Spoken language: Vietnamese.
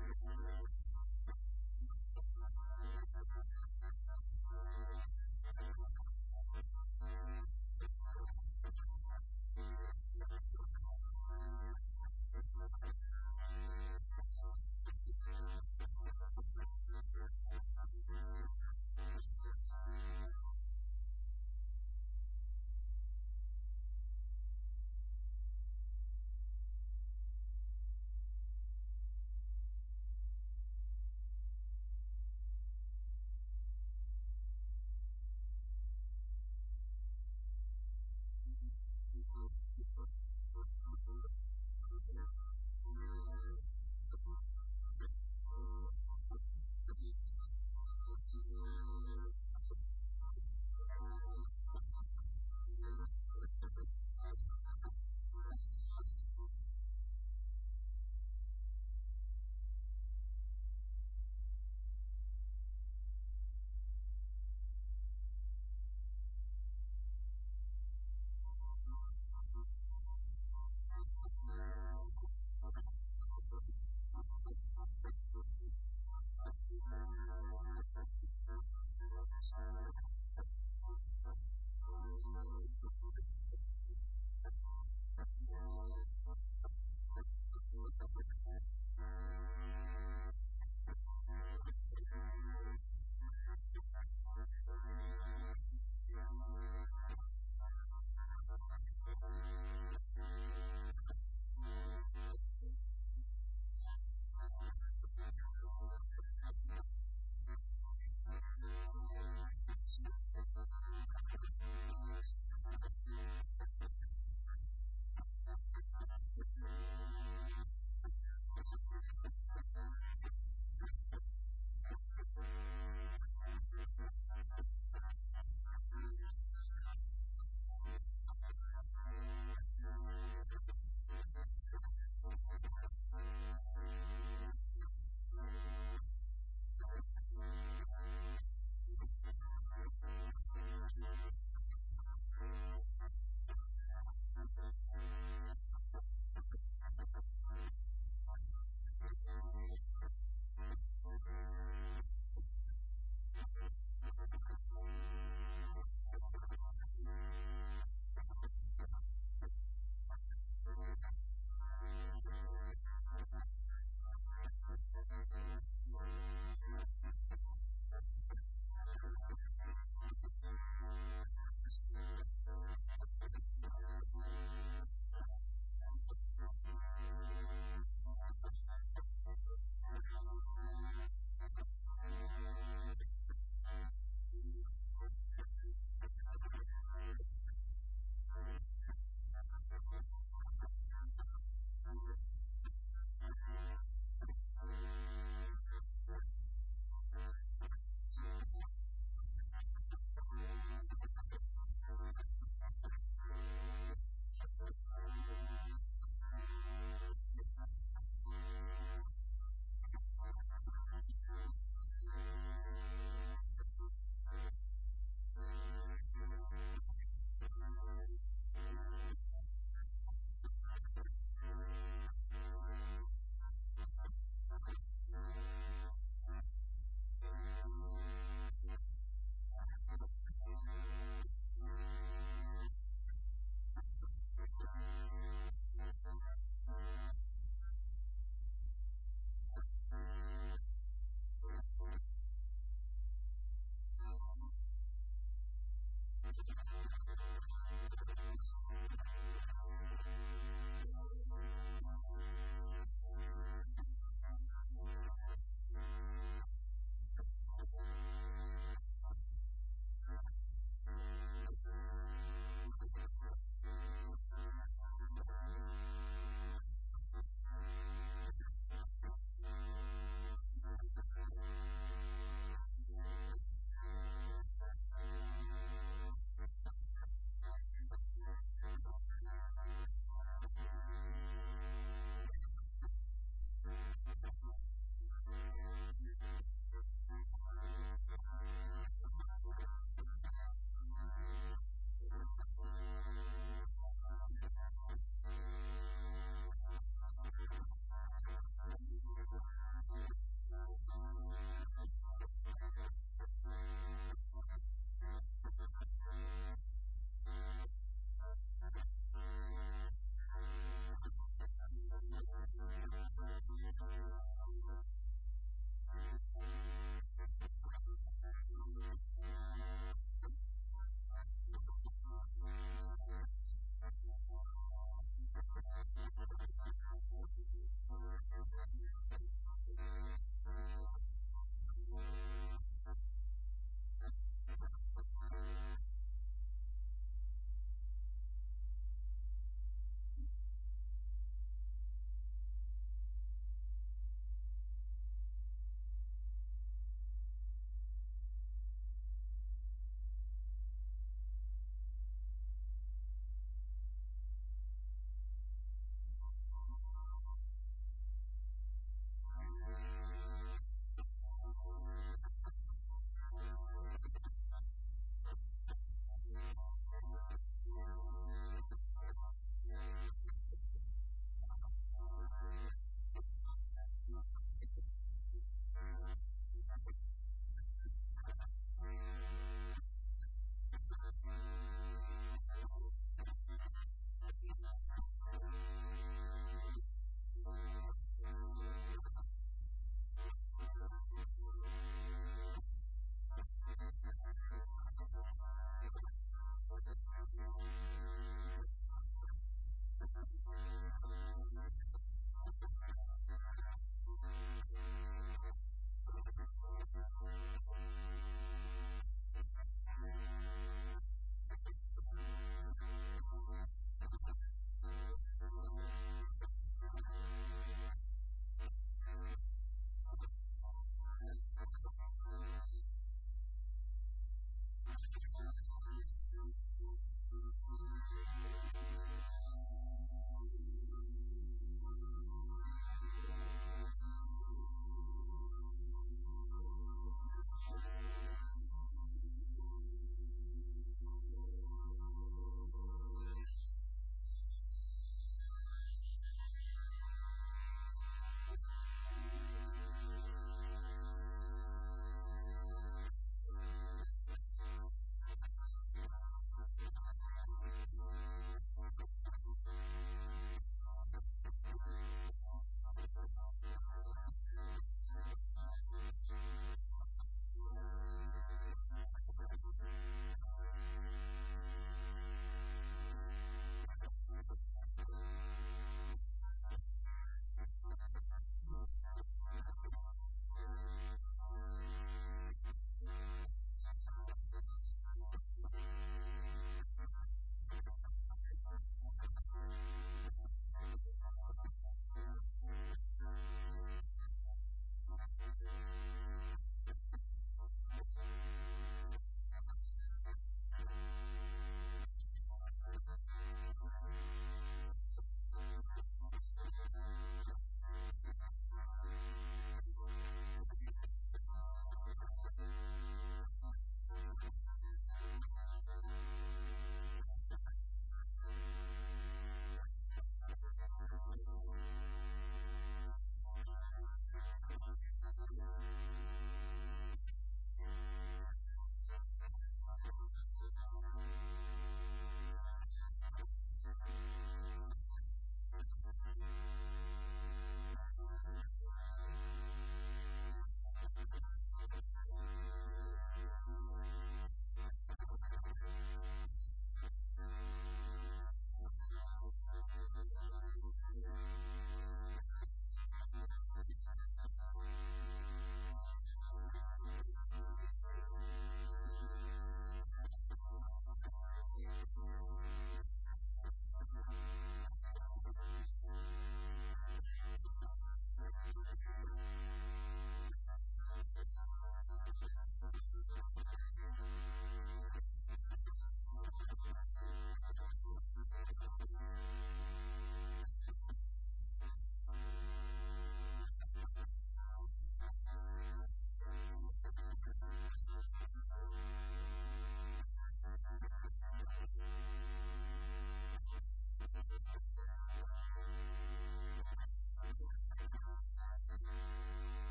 Thank you. Christmas.